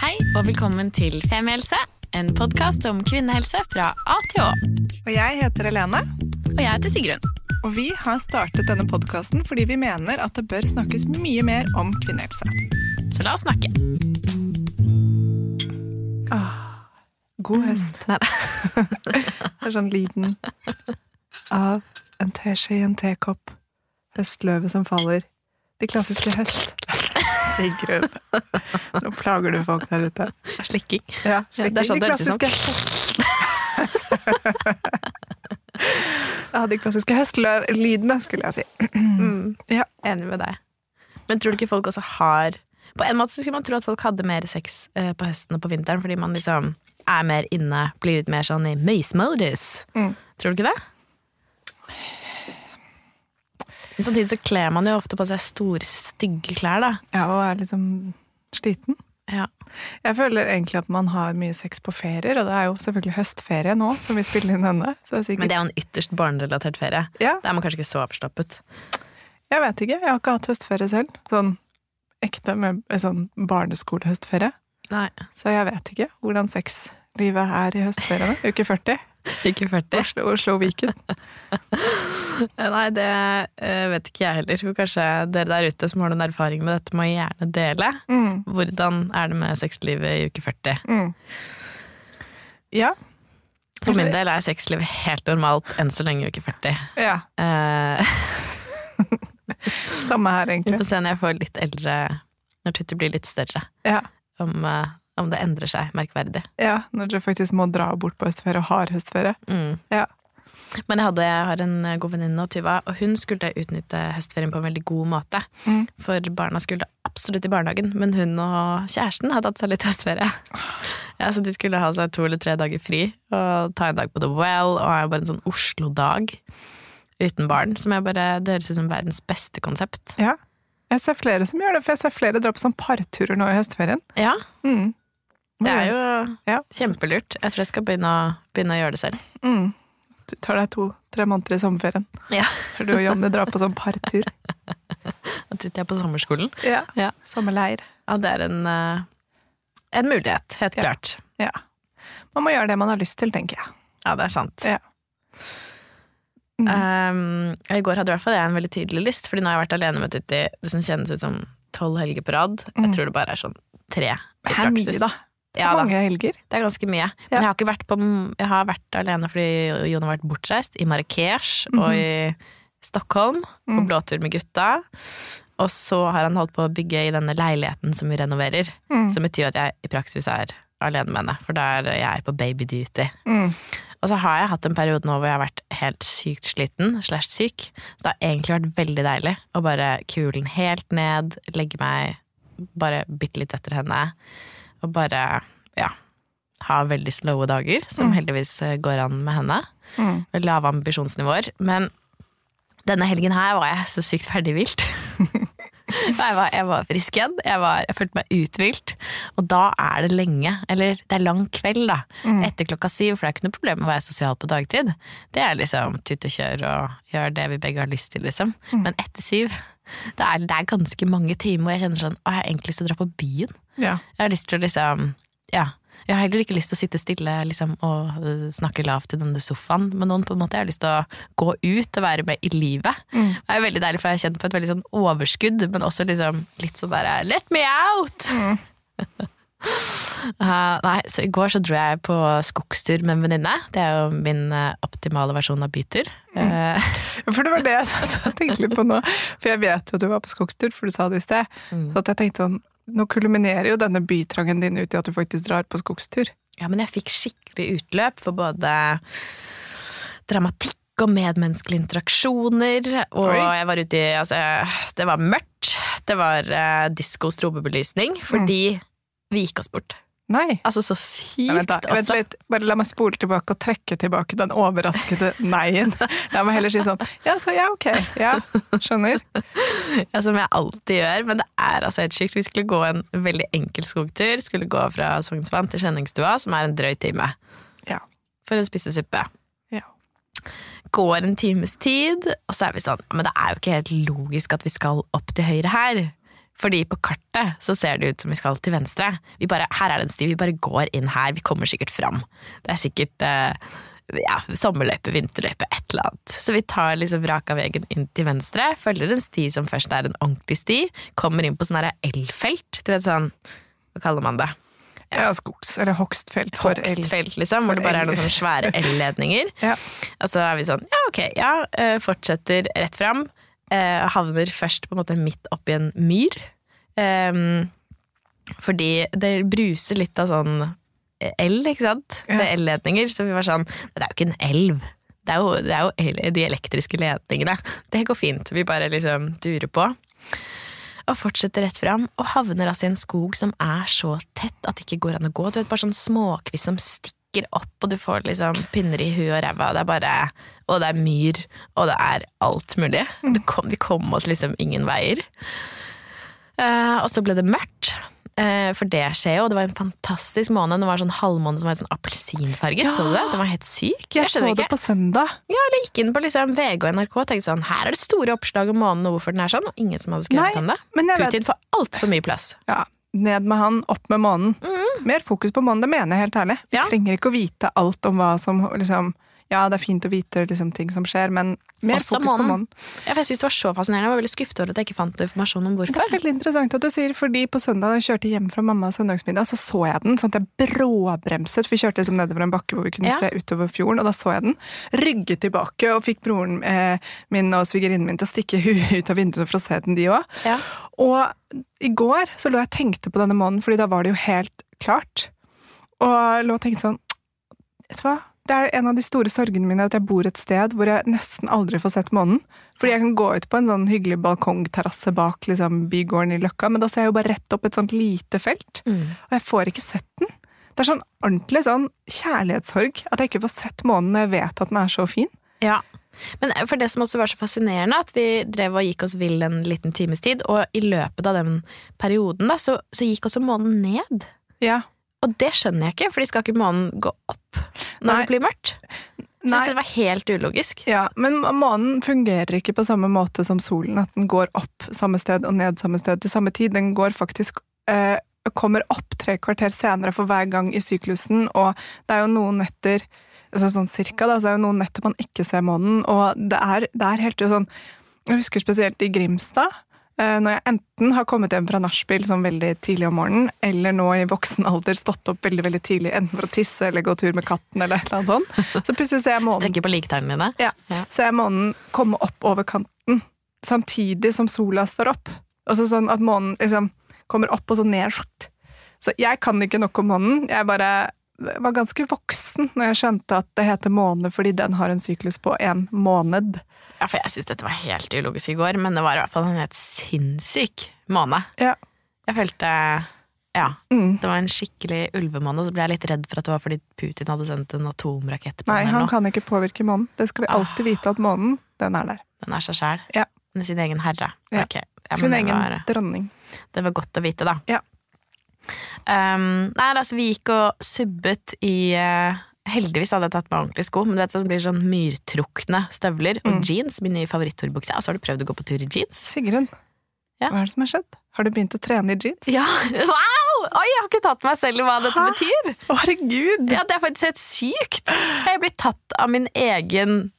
Hei og velkommen til Femihelse, en podkast om kvinnehelse fra A til Å. Og jeg heter Helene, Og jeg heter Sigrun. og vi har startet denne podkasten fordi vi mener at det bør snakkes mye mer om kvinnehelse. Så la oss snakke. God høst. Nei, Det er sånn lyden av en teskje i en tekopp. Høstløvet som faller. De klassiske høst... Sigrun, nå plager du folk der ute. Slikking. Ja, det er sånn de det høres ut de klassiske høstlydene, skulle jeg si. Mm, Ja. enig med deg. Men tror du ikke folk også har På en måte skulle man tro at folk hadde mer sex eh, på høsten og på vinteren, fordi man liksom er mer inne, blir litt mer sånn i møysmodus. Mm. Tror du ikke det? Men samtidig så kler man jo ofte på seg store, stygge klær, da. Ja, og er liksom sliten. Ja. Jeg føler egentlig at man har mye sex på ferier, og det er jo selvfølgelig høstferie nå, som vi spiller inn denne. Så det sikkert... Men det er jo en ytterst barnerelatert ferie. Ja, Da er man kanskje ikke så avslappet. jeg vet ikke. Jeg har ikke hatt høstferie selv. Sånn ekte med sånn barneskolehøstferie. Nei, Så jeg vet ikke hvordan sexlivet er i høstferiene. Uke 40. ikke 40. Oslo, Oslo Viken. Nei, det eh, vet ikke jeg heller. Kanskje dere der ute som har noen erfaring med dette, må gjerne dele. Mm, Hvordan er det med sexlivet i uke 40? mm. Ja. For min del er sexlivet helt normalt enn så lenge i uke 40. ja. Eh, Samme her, egentlig. vi får se når jeg får litt eldre, når Tutti blir litt større, Ja. om, eh, om det endrer seg merkverdig. ja. Når dere faktisk må dra bort på høstferie og har høstferie. Mm. Ja. Men jeg, hadde, jeg har en god venninne, Tuva, og hun skulle utnytte høstferien på en veldig god måte. Mm. For barna skulle absolutt i barnehagen, men hun og kjæresten hadde hatt seg litt høstferie. Ja, så de skulle ha seg to eller tre dager fri, og ta en dag på The Well, og ha bare en sånn Oslo-dag uten barn, som jeg bare, det høres ut som verdens beste konsept. Ja. Jeg ser flere som gjør det, for jeg ser flere dra på sånn parturer nå i høstferien. Ja, Mm. Det er jo ja. kjempelurt. Jeg tror jeg skal begynne å, begynne å gjøre det selv. Mm. Du tar deg to-tre måneder i sommerferien. Ja. For du og Janne drar på sånn partur. Da sitter jeg på sommerskolen. Ja. Ja. Sommerleir. Ja, det er en, eh, en mulighet, helt Ja. klart. Ja. Man må gjøre det man har lyst til, tenker jeg. Ja, det er sant. Ja. Mm. Um, I går hadde i hvert fall jeg en veldig tydelig lyst, Fordi nå har jeg vært alene med Tutti det som kjennes ut som tolv helger på rad. Jeg Mm. tror det bare er sånn tre i Det er mye, da. Ja, da. Mange helger. Det er ganske mye. Ja. Men jeg har ikke vært på Jeg har vært alene fordi Jon har vært bortreist. I Marrakech og i Stockholm. På. Mm. blåtur med gutta. Og så har han holdt på å bygge i denne leiligheten som vi renoverer. Mm. Som betyr at jeg i praksis er alene med henne, for da er jeg på baby duty. Mm. Og så har jeg hatt en periode nå hvor jeg har vært helt sykt sliten, slash syk. Så det har egentlig vært veldig deilig å bare kule den helt ned, legge meg bare bitte litt etter henne, og bare, ja, ha veldig slowe dager, som Mm. heldigvis eh, går an med henne. Mm. Med lave ambisjonsnivåer. Men denne helgen her var jeg så sykt ferdigvilt. Jeg var, jeg var frisk igjen, jeg, var, jeg følte meg uthvilt. Og da er det lenge, eller det er lang kveld, da. Mm. Etter klokka syv, for det er ikke noe problem med å være sosial på dagtid. Det er liksom tut og kjør og gjør det vi begge har lyst til, liksom. Mm. Men etter syv, det er, det er ganske mange timer hvor jeg kjenner sånn Å, jeg har egentlig lyst til å dra på byen. Ja. Jeg har lyst til å liksom Ja. Jeg har heller ikke lyst til å sitte stille liksom, og øh, snakke lavt i denne sofaen med noen. på en måte. Jeg har lyst til å gå ut og være med i livet. Mm. Det er veldig deilig, for jeg har kjent på et veldig sånn overskudd, men også liksom, litt sånn der Let me out! Uh, nei, så I går så dro jeg på skogstur med en venninne. Det er jo min uh, optimale versjon av bytur. Uh, For det var det jeg tenkte litt på nå. For jeg vet jo at du var på skogstur, for du sa det i sted. Mm. Så jeg tenkte sånn Nå kulminerer jo denne bytrangen din ut i at du faktisk drar på skogstur. Ja, men jeg fikk skikkelig utløp for både dramatikk og medmenneskelige interaksjoner. Og Oi. jeg var ute i Altså, det var mørkt. Det var uh, disko strobebelysning. Fordi vi gikk oss bort. Nei. Altså, så sykt. Ja, vent, da. Vent litt. Bare la meg spole tilbake og trekke tilbake den overraskede nei-en. La meg heller si sånn Ja, så ja, ok. Ja, skjønner. Ja, som jeg alltid gjør. Men det er altså helt sykt. Vi skulle gå en veldig enkel skogtur. Skulle gå fra Sognsvann til Skjenningstua, som er en drøy time. Ja. For å spise suppe. Ja. Går en times tid, og så er vi sånn Men det er jo ikke helt logisk at vi skal opp til høyre her. Fordi på kartet så ser det ut som vi skal til venstre. Vi bare, her er det en sti, vi bare går inn her, vi kommer sikkert fram. Det er sikkert eh, ja, sommerløype, vinterløype, et eller annet. Så vi tar liksom raka veien inn til venstre, følger en sti som først er en ordentlig sti, kommer inn på sånn elfelt, du vet sånn, hva kaller man det? Ja, skogs- eller hogstfelt for el. Hogstfelt, liksom, hvor det bare er noen sånne svære elledninger. Ja. Og så er vi sånn, ja ok, ja, eh, fortsetter rett fram. Eh, Havner først på en måte midt oppi en myr. Eh, fordi det bruser litt av sånn el, ikke sant? Ja. Det er elledninger, så vi var sånn, det er jo ikke en elv. Det er jo, det er jo de elektriske ledningene. Det går fint. Vi bare liksom durer på. Og fortsetter rett fram, og havner altså i en skog som er så tett at det ikke går an å gå. Du vet, bare sånn småkviss som stikker opp, og du får liksom pinner i huet og ræva. Det er bare Og det er myr, og det er alt mulig. Det kom, vi kom oss liksom ingen veier. Uh, og så ble det mørkt. Uh, for det skjer jo. Det var en fantastisk måned. Det var sånn halvmåne som var sånn appelsinfarget. Ja! Så du det? Den var helt syk. Jeg så skjønner det ikke. på søndag. Ja, eller gikk inn på liksom VG og NRK og tenkte sånn Her er det store oppslag om månen og hvorfor den er sånn. Og ingen som hadde skrevet Nei, om det. Putin vet får altfor mye plass. Ja, ned med han, opp med månen. Mer fokus på månen, det mener jeg helt ærlig. Vi Mm. Ja. trenger ikke å vite alt om hva som liksom Ja, det er fint å vite liksom, ting som skjer, men mer Også fokus på månen. månen. Ja, jeg synes det var så fascinerende. Jeg var veldig skuffet over at jeg ikke fant noe informasjon om hvorfor. Det er veldig interessant at du sier, fordi på søndag da jeg kjørte hjem fra mammas søndagsmiddag, så så jeg den, sånn at jeg bråbremset, for vi kjørte liksom nedover en bakke hvor vi kunne Ja. se utover fjorden, og da så jeg den. Rygget tilbake og fikk broren eh, min og svigerinnen min til å stikke huet ut av vinduene for å se den, de òg. Ja. Og i går så lå jeg og tenkte på denne månen, fordi da var det jo helt klart. Og lå og tenkte sånn Vet du hva? Det er en av de store sorgene mine at jeg bor et sted hvor jeg nesten aldri får sett månen. Fordi jeg kan gå ut på en sånn hyggelig balkongterrasse bak liksom, bygården i Løkka, men da ser jeg jo bare rett opp et sånt lite felt, Mm. og jeg får ikke sett den. Det er sånn ordentlig sånn kjærlighetssorg at jeg ikke får sett månen når jeg vet at den er så fin. Ja. Men for det som også var så fascinerende, at vi drev og gikk oss vill en liten times tid, og i løpet av den perioden da, så, så gikk også månen ned. Ja. Og det skjønner jeg ikke, for de skal ikke månen gå opp når Nei. det blir mørkt? Så det var helt ulogisk. Ja, men månen fungerer ikke på samme måte som solen, at den går opp samme sted og ned samme sted til samme tid. Den går faktisk eh, kommer opp tre kvarter senere for hver gang i syklusen, og det er jo noen netter altså sånn cirka da, så er jo noen netter man ikke ser månen, og det er, det er helt sånn Jeg husker spesielt i Grimstad, når jeg enten har kommet hjem fra nachspiel sånn veldig tidlig om morgenen, eller nå i voksen alder stått opp veldig veldig tidlig, enten for å tisse eller gå tur med katten, eller et eller annet sånt, så plutselig ser jeg månen Strekker på liktærne dine. ja. Ja. Så er månen komme opp over kanten, samtidig som sola står opp. Altså sånn at månen liksom kommer opp og så ned. Så jeg kan ikke nok om månen. Jeg bare var ganske voksen når jeg skjønte at det heter måne fordi den har en syklus på en måned. Ja, for jeg syns dette var helt ulogisk i går, men det var i hvert fall en helt sinnssyk måned. Ja. Jeg følte Ja. Mm. Det var en skikkelig ulvemåned, så ble jeg litt redd for at det var fordi Putin hadde sendt en atomrakett på Nei, den. han kan ikke påvirke månen. Det skal vi alltid vite at månen, den er der. Den er seg sjæl. Ja. Den er sin egen herre. Ja. Okay. Ja, Sin egen var- dronning. Det var godt å vite, da. Ja. Um, nei, altså, vi gikk og subbet i eh, Heldigvis hadde jeg tatt meg ordentlige sko, men det blir sånn myrtrukne støvler og Mm. jeans. Min nye favoritturbukse. Altså, har du prøvd å gå på tur i jeans? Sigrun, Ja. hva er det som har skjedd? Har du begynt å trene i jeans? Ja! Wow! Oi, jeg har ikke tatt meg selv i hva dette Hæ? betyr. Herregud! Ja, Det er faktisk helt sykt. Jeg er blitt tatt av min egen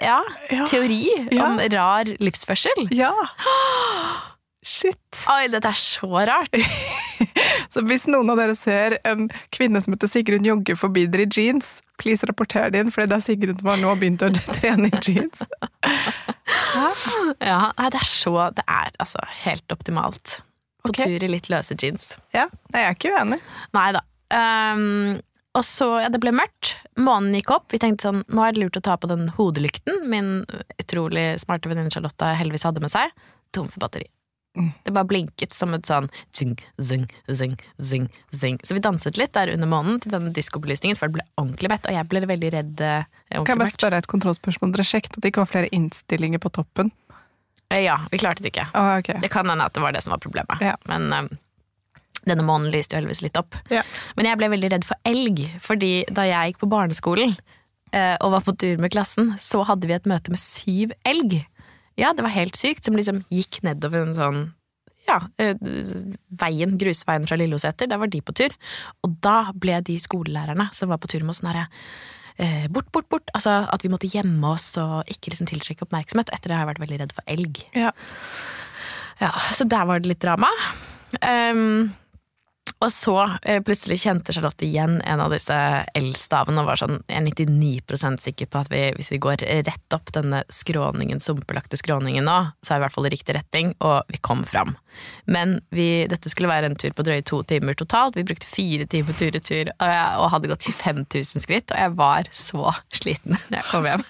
ja, Ja. teori om rar livsførsel. Ja! Shit! Oi, dette er så rart. Så hvis noen av dere ser en kvinne som heter Sigrun jogge forbi dere i jeans, please rapporter det inn, for det er Sigrun som har nå begynt å trene i jeans. Ja, det er så Det er altså helt optimalt. På okay. tur i litt løse jeans. Ja, jeg er ikke uenig. Nei da. Um, og så, ja, det ble mørkt. Månen gikk opp. Vi tenkte sånn, nå er det lurt å ta på den hodelykten min utrolig smarte venninne Charlotte heldigvis hadde med seg. Tom for batteri. Det bare blinket som et sånn zing, zing, zing, zing, zing. Så vi danset litt der under månen til denne diskobelysningen, for det ble ordentlig mett, og jeg ble veldig redd. eh, Kan jeg bare spørre et kontrollspørsmål? Dere sjekket at det ikke var flere innstillinger på toppen? Eh, Ja, vi klarte det ikke. Ah, okay. Det kan hende at det var det som var problemet. Ja. Men eh, denne månen lyste jo heldigvis litt opp. Ja. Men jeg ble veldig redd for elg, fordi da jeg gikk på barneskolen eh, og var på tur med klassen, så hadde vi et møte med syv elg. Ja, det var helt sykt, som liksom gikk nedover en sånn ja, eh, veien, grusveien fra Lilloseter, der var de på tur. Og da ble de skolelærerne som var på tur med oss, sånn herre eh, Bort, bort, bort. Altså at vi måtte gjemme oss og ikke liksom tiltrekke oppmerksomhet. Etter det har jeg vært veldig redd for elg. Ja. Ja, Så der var det litt drama. Ehm, og så eh, plutselig kjente Charlotte igjen en av disse L-stavene og var sånn Jeg er 99% sikker på at vi, hvis vi går rett opp denne skråningen, sumpelagte skråningen nå, så er vi i hvert fall i riktig retning, og vi kom fram. Men vi, dette skulle være en tur på drøye to timer totalt. Vi brukte fire timer tur-retur og, jeg- og hadde gått 25 000 skritt, og jeg var så sliten da jeg kom hjem.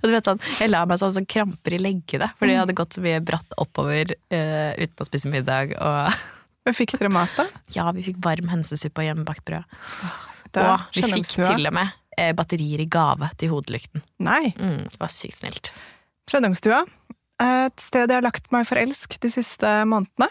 Og du vet sånn, Jeg la meg sånn, sånn kramper i leggene, fordi jeg hadde gått så mye bratt oppover eh, uten å spise middag. Og Men fikk dere mat, da? ja, vi fikk varm hønsesuppe og hjemmebakt brød. Da, og vi fikk Skjønningstua. til og med eh, batterier i gave til hodelykten. Nei. Mm, det var sykt snilt. Trøndungstua. Et sted jeg har lagt meg for elsk de siste månedene.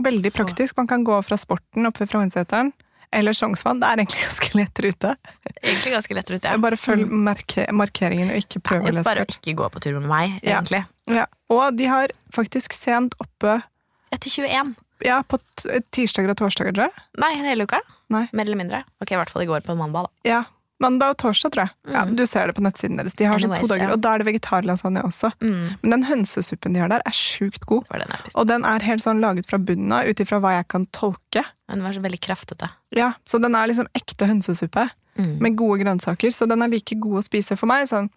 Veldig Så. praktisk. Man kan gå fra sporten oppe ved Frognerseteren eller Sognsvann. Det er egentlig ganske lett rute. Egentlig ganske lett rute, ja. Bare følg marke markeringen og ikke prøv å lese Bare ikke gå på tur med meg, Ja. egentlig. Ja. Og de har faktisk sent oppe Etter 21. ja, på tirsdager og torsdager, tror jeg. Nei, hele uka. Nei. Mer eller mindre. Ok, i hvert fall i går på mandag, da. Ja. Mandag og torsdag, tror jeg. Ja, Mm. du ser det på nettsiden deres. De har sånn Anyways, to dager, ja. Og da er det vegetarlasagne også. Mm, Men den hønsesuppen de har der, er sjukt god. den jeg spiste. Og den er helt sånn laget fra bunnen av, ut ifra hva jeg kan tolke. Den var så veldig kraftete. Ja, Så den er liksom ekte hønsesuppe Mm. med gode grønnsaker. Så den er like god å spise for meg. Sånn,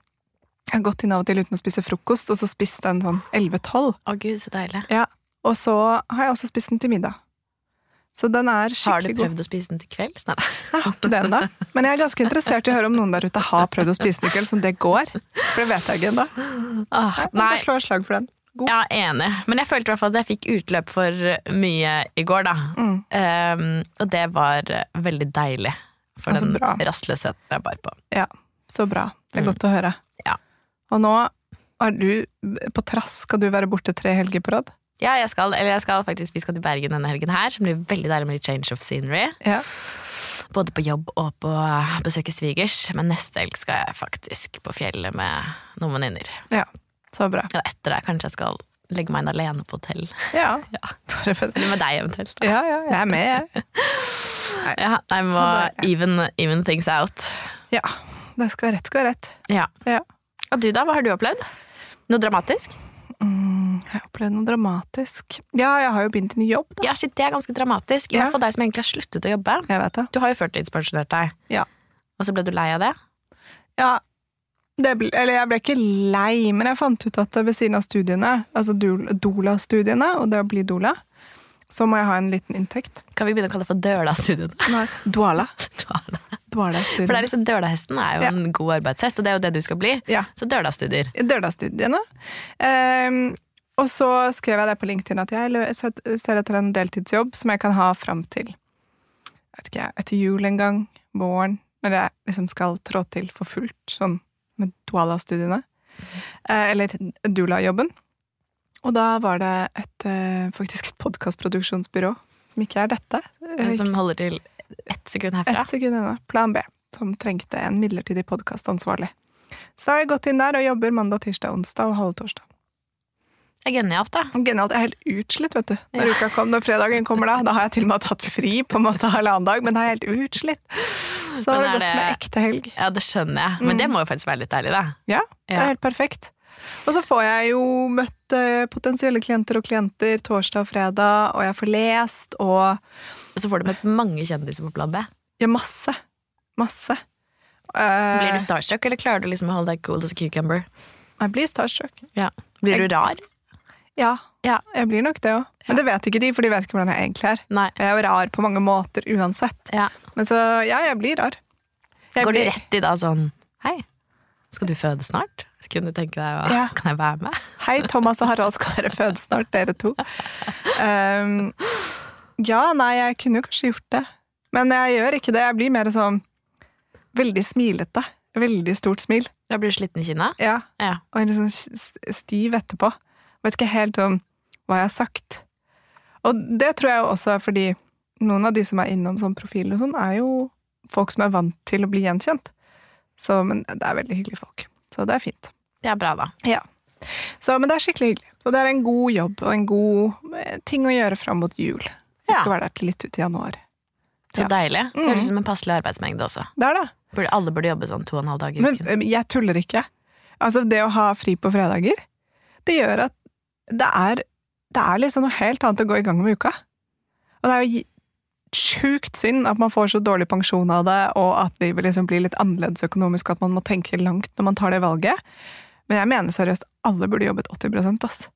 jeg har gått inn av og til uten å spise frokost, og så spist den sånn 11-12. Å gud, så deilig. Ja. Og så har jeg også spist den til middag. Så den er skikkelig god. Har du prøvd god. å spise den til kvelds? Nei, da. Jeg har ikke det ennå. Men jeg er ganske interessert i å høre om noen der ute har prøvd å spise den i kveld, som det går. For det vet jeg ikke ennå. Jeg Nei, bare slår slag for den. God. Ja, enig. Men jeg følte i hvert fall at jeg fikk utløp for mye i går, da. Mm. Um, og det var veldig deilig. For altså, den bra. rastløsheten jeg bar på. Ja, så bra. Det er Mm. godt å høre. Ja. Og nå er du på trass. Skal du være borte tre helger på rad? Ja, jeg skal, eller jeg skal faktisk, vi skal til Bergen denne helgen her, som blir veldig deilig med litt change of scenery. Ja. Både på jobb og på besøke svigers. Men neste helg skal jeg faktisk på fjellet med noen venninner. Ja, Så bra. Og etter det kanskje jeg skal legge meg inn alene på hotell. Ja. Ja. Eller med deg eventuelt. da. ja, ja, jeg er med, jeg. Ja, jeg må Så det- even, even things out. Ja. Det skal rett skal rett. Ja. Ja. Og du da, hva har du opplevd? Noe dramatisk? Mm, jeg har opplevd noe dramatisk. Ja, jeg har jo begynt i ny jobb, da. Ja, shit, det er ganske dramatisk. I Ja. hvert fall deg som egentlig har sluttet å jobbe. Jeg vet det. Du har jo førtidspensjonert deg. Ja. Og så ble du lei av det? Ja, det ble, eller jeg ble ikke lei, men jeg fant ut at ved siden av studiene, altså dol- doula-studiene, og det å bli Dola, så må jeg ha en liten inntekt. Kan vi begynne å kalle det for Døla-studien? Nei, Dwala. For det er liksom Dølahesten er jo Ja. en god arbeidshest, og det er jo det du skal bli. Ja. Så Døla-studier. Dørdagsstudiene. Ehm, og så skrev jeg det på LinkedIn at jeg ser etter en deltidsjobb som jeg kan ha fram til jeg vet ikke, etter jul en gang, våren, når jeg liksom skal trå til for fullt, sånn med Duala-studiene. Eh, eller Dula-jobben. Og da var det et, eh, faktisk et podkastproduksjonsbyrå, som ikke er dette. eh, Som holder til ett sekund herfra. ett sekund ennå. Plan B. Som trengte en midlertidig podkastansvarlig. Så da har jeg gått inn der og jobber mandag, tirsdag, onsdag og halve torsdag. Det er genialt, da. Genialt. Jeg er helt utslitt, vet du. Når Ja. uka kom, når fredagen kommer da. Da har jeg til og med tatt fri på en måte halvannen dag, men da er jeg helt utslitt. Så har det gått med ekte helg. Ja, det skjønner jeg. Men Mm. det må jo faktisk være litt deilig, da. Ja, det Ja. er helt perfekt. Og så får jeg jo møtt eh, potensielle klienter og klienter torsdag og fredag, og jeg får lest, og Og så får du møtt mange kjendiser på plan B. ja, masse. Masse. Eh, Blir du starstruck, eller klarer du liksom å holde deg cool as a cucumber? jeg blir starstruck. Blir du rar? Ja, Ja. jeg blir nok det òg. Men det vet ikke de, for de vet ikke hvordan jeg egentlig er. Nei. Jeg er jo rar på mange måter uansett. Ja. Men så, ja, jeg blir rar. Jeg Går du rett i da sånn Hei, skal du føde snart? Kunne du tenke deg å Ja. Kan jeg være med? Hei, Thomas og Harald, skal dere føde snart, dere to? Um, ja, nei, jeg kunne jo kanskje gjort det. Men jeg gjør ikke det. Jeg blir mer sånn veldig smilete. Veldig stort smil. Jeg blir sliten i kinnet? Ja, Ja. og litt sånn stiv etterpå. Vet ikke helt om hva jeg har sagt. Og det tror jeg også er fordi noen av de som er innom sånn profil og sånn, er jo folk som er vant til å bli gjenkjent. Så, men det er veldig hyggelige folk. Så det er fint. Det er bra, da. Ja. Så, men det er skikkelig hyggelig. Så det er en god jobb og en god eh, ting å gjøre fram mot jul. Vi Ja. skal være der til litt ut i januar. Så Ja. deilig. Mm. Høres ut som en passelig arbeidsmengde også. Det er det. Burde, alle burde jobbe sånn to og en halv dag i uken. Men jeg tuller ikke. Altså, det å ha fri på fredager, det gjør at det er, det er liksom noe helt annet å gå i gang med uka. Og det er jo sjukt synd at man får så dårlig pensjon av det, og at livet liksom blir litt annerledes økonomisk, at man må tenke langt når man tar det valget. Men jeg mener seriøst, alle burde jobbet 80 ass.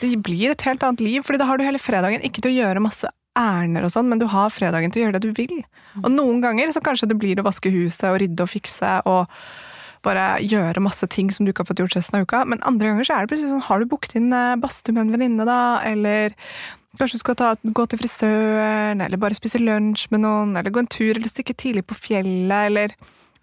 Det blir et helt annet liv, fordi da har du hele fredagen ikke til å gjøre masse ærender og sånn, men du har fredagen til å gjøre det du vil. Og noen ganger så kanskje det blir å vaske huset og rydde og fikse og bare gjøre masse ting som du ikke har fått gjort resten av uka, men andre ganger så er det plutselig sånn, har du booket inn eh, badstue med en venninne da, eller kanskje du skal ta, gå til frisøren, eller bare spise lunsj med noen, eller gå en tur, eller stikke tidlig på fjellet, eller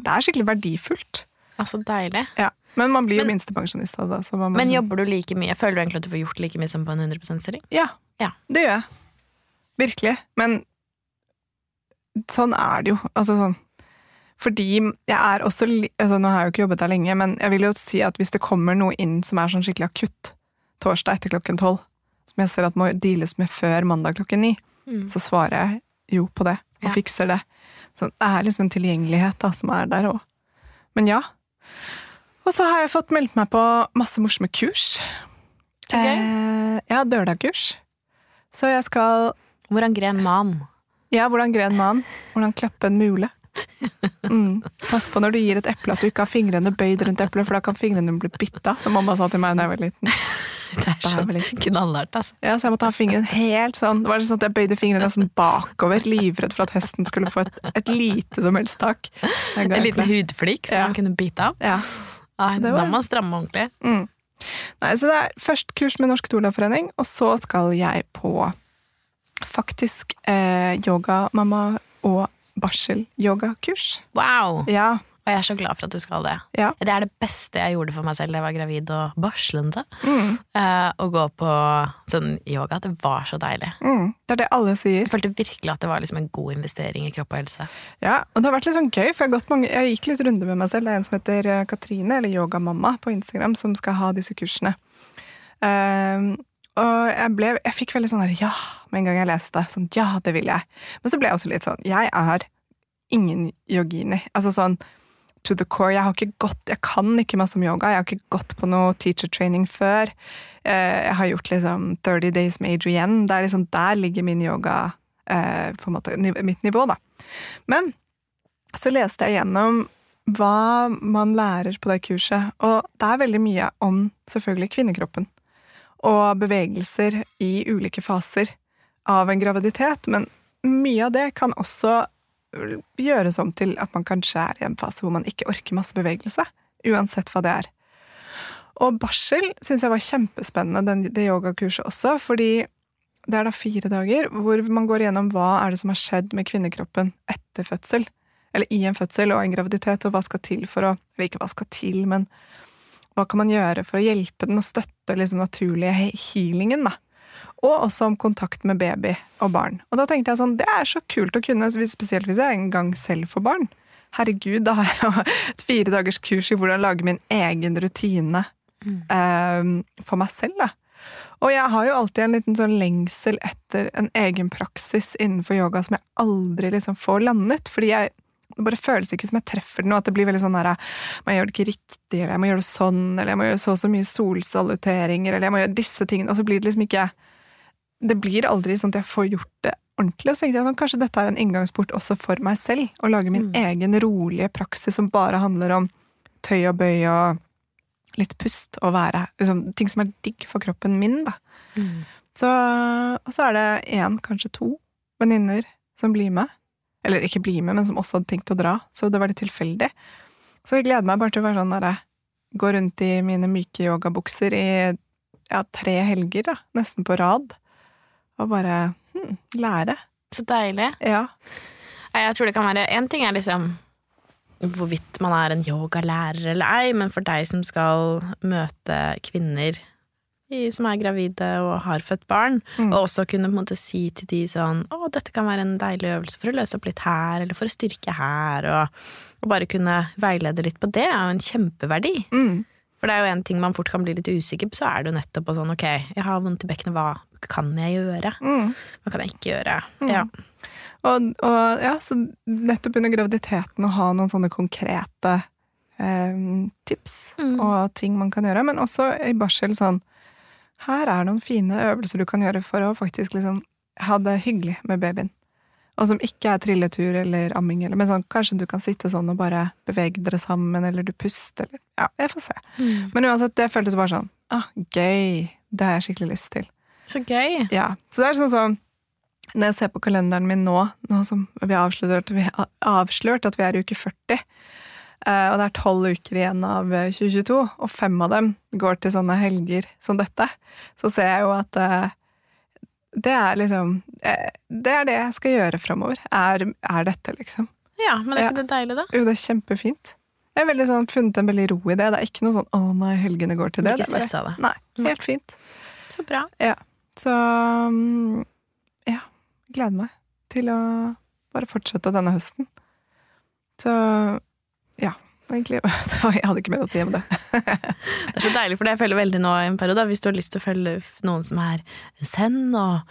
Det er skikkelig verdifullt. Altså, deilig. Ja. Men man blir jo minstepensjonist av det. Men sånn... jobber du like mye? Føler du egentlig at du får gjort like mye som på en 100% stilling? Ja, Ja. det gjør jeg. Virkelig. Men sånn er det jo. Altså sånn Fordi jeg er også altså, Nå har jeg jo ikke jobbet der lenge, men jeg vil jo si at hvis det kommer noe inn som er sånn skikkelig akutt torsdag etter klokken tolv, som jeg ser at må deales med før mandag klokken ni, Mm. så svarer jeg jo på det og Ja. fikser det. Så det er liksom en tilgjengelighet da, som er der òg. Men ja. Og så har jeg fått meldt meg på masse morsomme kurs. Okay. Eh, ja, dørdagkurs. Så jeg skal Hvordan gren man? Ja, hvordan gre en mann. Hvordan klappe en mule. Mm. Pass på når du gir et eple at du ikke har fingrene bøyd rundt eplet, for da kan fingrene bli bitt av, som mamma sa til meg da jeg var liten. Det er så knallhardt, altså. Ja, så jeg måtte ha fingeren helt sånn. Det var sånn at jeg bøyde fingrene nesten bakover, livredd for at hesten skulle få et, et lite som helst tak. En liten hudflik som Ja. man kunne bite av. Ja. Nei, Da må man stramme ordentlig. Mm. Nei, så det er først kurs med Norsk Doula-forening, og så skal jeg på faktisk eh, yoga-mamma og barsel-yogakurs. Wow! Ja, Og jeg er så glad for at du skal det. Ja. Det er det beste jeg gjorde for meg selv da jeg var gravid og barslende. mm, Eh, å gå på sånn yoga. Det var så deilig. mm. det er det alle sier. Jeg følte virkelig at det var liksom en god investering i kropp og helse. Ja, og det har vært litt sånn gøy, for jeg, har gått mange, jeg gikk litt runder med meg selv. Det er en som heter eh, Katrine, eller Yogamamma på Instagram, som skal ha disse kursene. Um, og jeg, ble, jeg fikk veldig sånn der, ja, med en gang jeg leste det. Sånn, ja, det vil jeg. Men så ble jeg også litt sånn, jeg er ingen yogini. Altså sånn to the core. Jeg gått, jeg kan ikke masse om yoga. Jeg har ikke gått på noe teacher training før. Eh, jeg har gjort liksom 30 Days med Adrienne. Liksom, der ligger min yoga eh, på en måte, mitt nivå, da. Men så leste jeg gjennom hva man lærer på det kurset, og det er veldig mye om selvfølgelig kvinnekroppen. Og bevegelser i ulike faser av en graviditet, men mye av det kan også gjøres om til at man kanskje er i en fase hvor man ikke orker masse bevegelse, uansett hva det er. Og barsel syns jeg var kjempespennende, den, det yogakurset også, fordi det er da fire dager hvor man går igjennom hva er det som har skjedd med kvinnekroppen etter fødsel. Eller i en fødsel og en graviditet, og hva skal til for å Eller ikke hva skal til, men hva kan man gjøre for å hjelpe den og støtte liksom naturlige he- healingen, da. Og også om kontakt med baby og barn. Og da tenkte jeg sånn, det er så kult å kunne, spesielt hvis jeg en gang selv får barn. Herregud, da har jeg jo et fire dagers kurs i hvordan lage min egen rutine eh, for meg selv, da. Og jeg har jo alltid en liten sånn lengsel etter en egen praksis innenfor yoga som jeg aldri liksom får landet, fordi jeg det bare føles ikke som jeg treffer og at det blir veldig sånn der Man gjør det ikke riktig, eller jeg må gjøre det sånn, eller jeg må gjøre så og så mye solsaluteringer, eller jeg må gjøre disse tingene, og så blir det liksom ikke Det blir aldri sånn at jeg får gjort det ordentlig. Så tenkte jeg sånn, kanskje dette er en inngangsport også for meg selv, å lage min Mm. egen rolige praksis som bare handler om tøy og bøy og litt pust, og være liksom, ting som er digg for kroppen min, da. Mm. Så, og så er det én, kanskje to venninner som blir med. Eller ikke blir med, men som også hadde tenkt å dra. Så det var litt tilfeldig. Så jeg gleder meg bare til å være sånn derre Gå rundt i mine myke yogabukser i ja, tre helger, da. Nesten på rad. Og bare hm, lære. Så deilig. Ja. Jeg tror det kan være En ting er liksom hvorvidt man er en yogalærer eller ei, men for deg som skal møte kvinner i, som er gravide og har født barn, Mm. og også kunne på en måte si til de sånn å, dette kan være en deilig øvelse for å løse opp litt her, eller for å styrke her, og, og bare kunne veilede litt på det, er jo en kjempeverdi. Mm. For det er jo en ting man fort kan bli litt usikker på, så er det jo nettopp på sånn ok, jeg har vondt i bekkenet, hva kan jeg gjøre? Mm. Hva kan jeg ikke gjøre? Ja. Og, og ja, så nettopp under graviditeten å ha noen sånne konkrete eh, tips Mm. og ting man kan gjøre, men også i barsel sånn Her er noen fine øvelser du kan gjøre for å faktisk liksom ha det hyggelig med babyen. Og som ikke er trilletur eller amming, eller, men sånn, kanskje du kan sitte sånn og bare bevege dere sammen, eller du puster, eller Ja, jeg får se. Mm. Men uansett, det føltes bare sånn ah, gøy. Det har jeg skikkelig lyst til. Så gøy. Ja, så det er sånn sånn Når jeg ser på kalenderen min nå, nå som vi har avslørt, vi har avslørt at vi er i uke 40, eh, og det er tolv uker igjen av eh, 2022, og fem av dem går til sånne helger som dette, så ser jeg jo at eh, det er liksom eh, Det er det jeg skal gjøre framover. Er, er dette, liksom. Ja, men er ikke det deilig, da? Jo, det er kjempefint. Jeg har sånn, funnet en veldig ro i det. Det er ikke noe sånn 'å nei, helgene går til det'. ikke stressa det. Nei, helt fint. Så bra. Så mm, ja, gleder meg til å bare fortsette denne høsten. Så ja, egentlig Jeg hadde ikke mer å si om det. Det er så deilig, for det jeg føler veldig nå i en periode. Hvis du har lyst til å følge noen som er zen og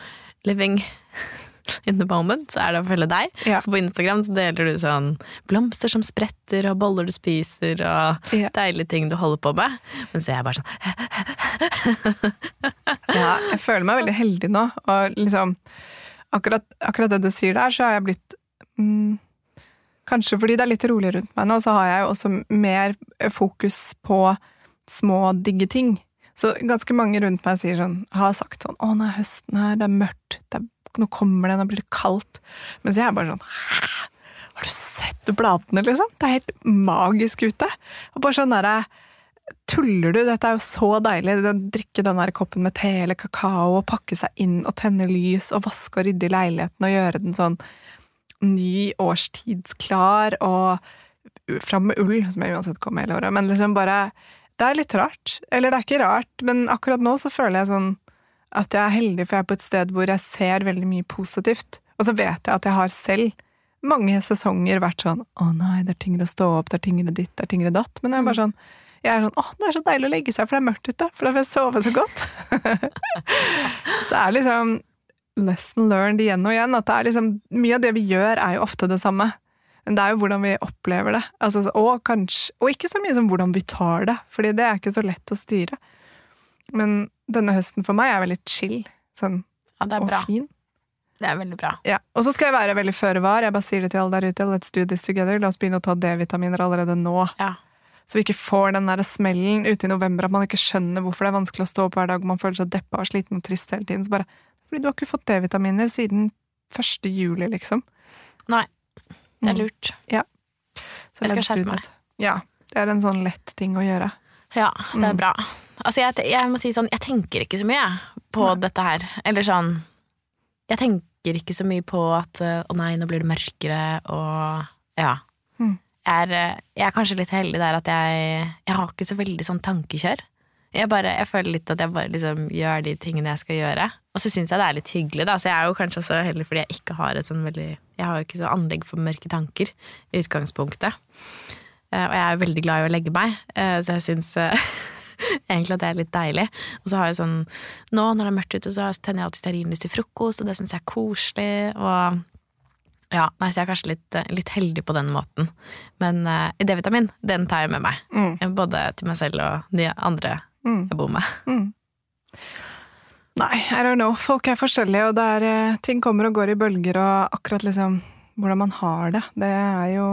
living in the moment, så er det å følge deg. Ja. For på Instagram så deler du sånn blomster som spretter, og boller du spiser, og Ja. deilige ting du holder på med. Men så er jeg bare sånn Ja, jeg føler meg veldig heldig nå, og liksom akkurat, akkurat det du sier der, så har jeg blitt mm, Kanskje fordi det er litt rolig rundt meg nå, så har jeg jo også mer fokus på små, digge ting. Så ganske mange rundt meg sier sånn, har sagt sånn 'Å, nå er høsten her, det er mørkt, det er, nå kommer det, nå blir det kaldt'. Mens jeg er bare sånn 'Hæ? Har du sett bladene, liksom? Det er helt magisk ute'. Og bare sånn derre Tuller du? Dette er jo så deilig. Å drikke den der koppen med te eller kakao og pakke seg inn og tenne lys og vaske og rydde i leiligheten og gjøre den sånn ny årstidsklar og fram med ull, som jeg uansett kommer hele året. Men liksom bare Det er litt rart. Eller det er ikke rart, men akkurat nå så føler jeg sånn at jeg er heldig, for jeg er på et sted hvor jeg ser veldig mye positivt. Og så vet jeg at jeg har selv mange sesonger vært sånn 'Å nei, det er tyngre å stå opp, det er tyngre ditt, det er tyngre datt'. Men jeg er bare sånn jeg er sånn, 'Å, det er så deilig å legge seg, for det er mørkt ute, for da får jeg sove så godt. så er liksom lesson learned igjen og igjen, at det er liksom, mye av det vi gjør er jo ofte det samme. Men det er jo hvordan vi opplever det. Altså, og, kanskje, og ikke så mye som hvordan vi tar det, fordi det er ikke så lett å styre. Men denne høsten for meg er veldig chill sånn, Ja, det er og bra. fin. Det er veldig bra. Ja. Og så skal jeg være veldig føre var. Jeg bare sier det til alle der ute. Let's do this together. La oss begynne å ta D-vitaminer allerede nå. Ja. Så vi ikke får den der smellen ute i november, at man ikke skjønner hvorfor det er vanskelig å stå opp hver dag, og man føler seg deppa og sliten og trist hele tiden. Så bare, fordi du har ikke fått D-vitaminer siden 1. juli, liksom. Nei, det er Mm. lurt. Så Jeg skal skjerpe meg. Ja. Det er en sånn lett ting å gjøre. Ja, det er Mm. bra. Altså, jeg, jeg må si sånn, jeg tenker ikke så mye på Nei. dette her. Eller sånn Jeg tenker ikke så mye på at eh, å nei, nå blir det mørkere, og ja. Mm. Jeg, er, eh, jeg er kanskje litt heldig der at jeg Jeg har ikke så veldig sånn tankekjør. Jeg, bare, jeg føler litt at jeg bare liksom gjør de tingene jeg skal gjøre. Og så syns jeg det er litt hyggelig, da. Så jeg er jo kanskje også heldig fordi jeg ikke har et sånn veldig Jeg har jo ikke så anlegg for mørke tanker i utgangspunktet. Eh, Og jeg er jo veldig glad i å legge meg, eh, så jeg syns eh, egentlig at det er litt deilig. Og så har jeg sånn Nå når det er mørkt ute, så tenner jeg alltid stearinlys til frokost, og det syns jeg er koselig. Og ja, nei, så jeg er kanskje litt, litt heldig på den måten. Men uh, D-vitamin, den tar jeg med meg. Mm. Både til meg selv og de andre Mm. jeg bor med. Mm. Nei, I don't know. Folk er forskjellige, og det er, eh, ting kommer og går i bølger, og akkurat liksom hvordan man har det, det er jo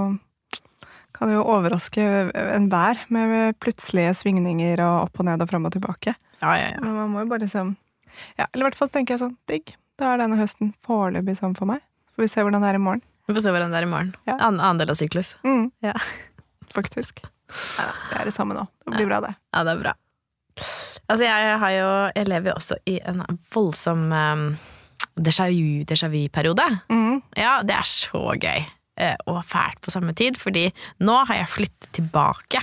Kan jo overraske enhver med plutselige svingninger og opp og ned og fram og tilbake. Ja, ja, ja. Men man må jo bare liksom Ja, eller i hvert fall tenker jeg sånn digg. Da er denne høsten foreløpig sånn for meg. Får vi se hvordan det er i morgen. Vi får se hvordan det er i morgen. Ja. An annen del av syklus. Mm. Ja. Faktisk. Ja, det er det samme nå. Det blir bra, det. Ja, det er bra. Altså, jeg har jo Jeg lever jo også i en voldsom um, déjà vu- déjà vu-periode. Mm. Ja, det er så gøy. eh, Og fælt på samme tid, fordi nå har jeg flyttet tilbake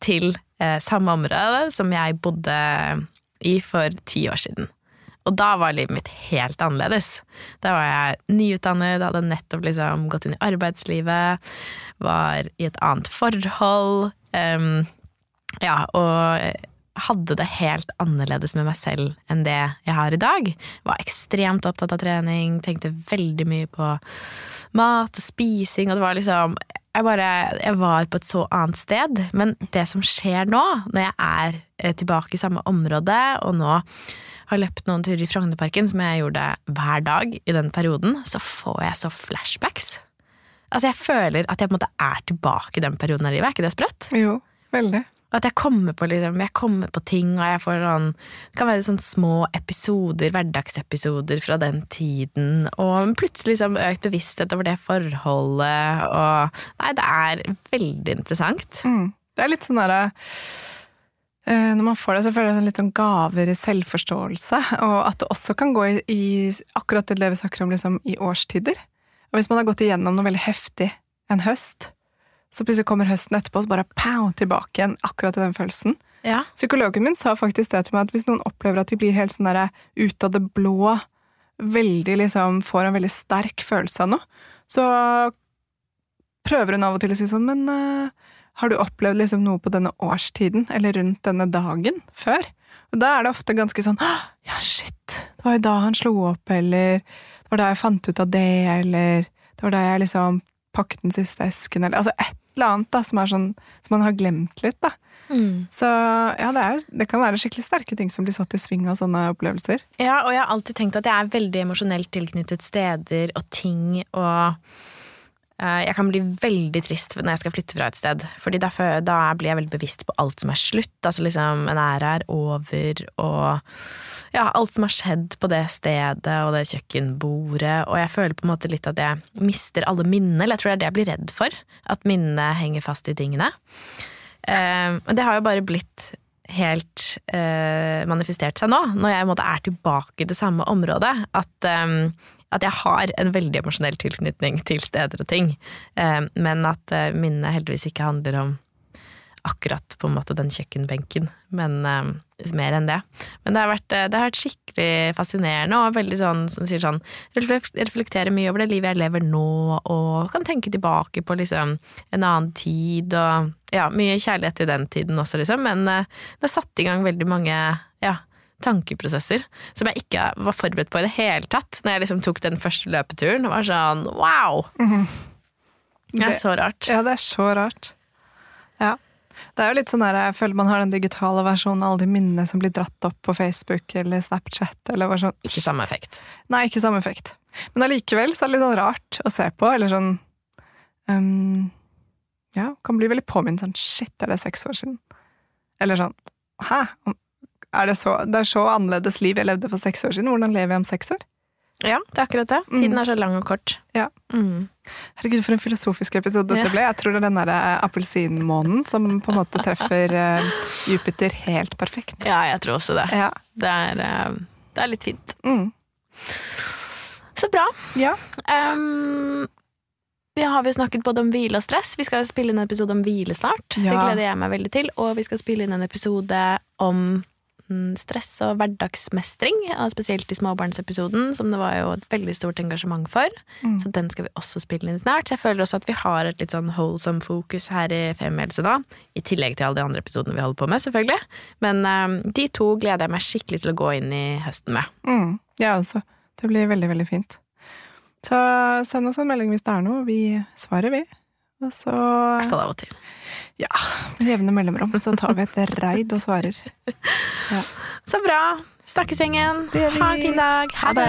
til eh, samme område som jeg bodde i for ti år siden. Og da var livet mitt helt annerledes. Da var jeg nyutdannet, hadde nettopp liksom gått inn i arbeidslivet, var i et annet forhold. Um, Ja, og hadde det helt annerledes med meg selv enn det jeg har i dag. Var ekstremt opptatt av trening, tenkte veldig mye på mat og spising, og det var liksom jeg bare Jeg var på et så annet sted. Men det som skjer nå, når jeg er eh, tilbake i samme område, og nå har løpt noen turer i Frognerparken, som jeg gjorde hver dag i den perioden, så får jeg så flashbacks. Altså, jeg føler at jeg på en måte er tilbake i den perioden av livet. Er ikke det sprøtt? Jo, veldig. At jeg kommer på, liksom, jeg kommer på ting, og jeg får sånn Det kan være sånn små episoder, hverdagsepisoder fra den tiden, og plutselig liksom økt bevissthet over det forholdet, og Nei, det er veldig interessant. Mm. Det er litt sånn derre eh, når man får det, så føler jeg sånn litt sånn gaver i selvforståelse, og at det også kan gå i, i akkurat det vi snakker om, liksom, i årstider. Og hvis man har gått igjennom noe veldig heftig en høst, så plutselig kommer høsten etterpå, og så bare pow, tilbake igjen akkurat i den følelsen. Ja. Psykologen min sa faktisk det til meg, at hvis noen opplever at de blir helt sånn der ut av det blå, veldig liksom får en veldig sterk følelse av noe, så prøver hun av og til å si sånn, men uh, har du opplevd liksom noe på denne årstiden, eller rundt denne dagen, før? Og da er det ofte ganske sånn ja, shit, det var jo da han slo opp, eller det var da jeg fant ut av det, eller det var da jeg liksom pakket den siste esken, eller altså et eller annet da, som, sånn, som man har glemt litt. da. Mm. Så ja, det, er, det, kan være skikkelig sterke ting som blir satt i sving av sånne opplevelser. Ja, og jeg har alltid tenkt at jeg er veldig emosjonelt tilknyttet steder og ting, og jeg kan bli veldig trist når jeg skal flytte fra et sted. Fordi da, da blir jeg veldig bevisst på alt som er slutt. Altså liksom, en ære er over, og ja, alt som har skjedd på det stedet og det kjøkkenbordet. Og jeg føler på en måte litt at jeg mister alle minnene, eller jeg tror det er det jeg blir redd for. At minnene henger fast i tingene. Men uh, det har jo bare blitt helt uh, manifestert seg nå, når jeg er tilbake i det samme området. At, at jeg har en veldig emosjonell tilknytning til steder og ting. Uh, men at minnene heldigvis ikke handler om akkurat på en måte den kjøkkenbenken, men um, mer enn det. Men det har, vært, det har vært skikkelig fascinerende og veldig sånn, som sier sånn Reflekterer mye over det livet jeg lever nå, og kan tenke tilbake på liksom en annen tid og Ja, mye kjærlighet til den tiden også, liksom, men det har satt i gang veldig mange tankeprosesser som jeg ikke var forberedt på i det hele tatt når jeg liksom tok den første løpeturen. og var sånn wow! Mm -hmm. Det er så rart. Ja, det er så rart. Ja. Det er jo litt sånn der, Jeg føler man har den digitale versjonen av alle de minnene som blir dratt opp på Facebook eller Snapchat. Eller sånn. Ikke samme effekt. Nei, ikke samme effekt. Men allikevel så er det litt sånn rart å se på. Eller sånn um, Ja, kan bli veldig påminnet sånn Shit, er det seks år siden? Eller sånn Hæ? Er det, så, det er så annerledes liv jeg levde for seks år siden. Hvordan lever jeg om seks år? Ja, det er akkurat det. Tiden mm. er så lang og kort. Ja. Mm. Herregud, for en filosofisk episode dette ble. Jeg tror det er den derre eh, appelsinmånen som på en måte treffer uh, Jupiter helt perfekt. Ja, jeg tror også det. Ja. Det, er, uh, det, er, litt fint. Mm. Så bra. Ja. Um, vi har jo snakket både om hvile og stress. Vi skal spille inn en episode om hvile snart. Ja. Det gleder jeg meg veldig til. Og vi skal spille inn en episode om stress og hverdagsmestring, spesielt i småbarnsepisoden, som det var jo et veldig stort engasjement for. Mm. Så den skal vi også spille inn snart. Så jeg føler også at vi har et litt sånn wholesome fokus her i Femihelse nå. I tillegg til alle de andre episodene vi holder på med, selvfølgelig. Men um, de to gleder jeg meg skikkelig til å gå inn i høsten med. Mm. Jeg ja, også. Det blir veldig, veldig fint. Så send oss en melding hvis det er noe. Vi svarer, vi. Og så I hvert fall av og til. Ja, med jevne mellomrom så tar vi et raid og svarer. Ja. Så bra. Snakkes, gjengen. Ha en fin dag. Ha det.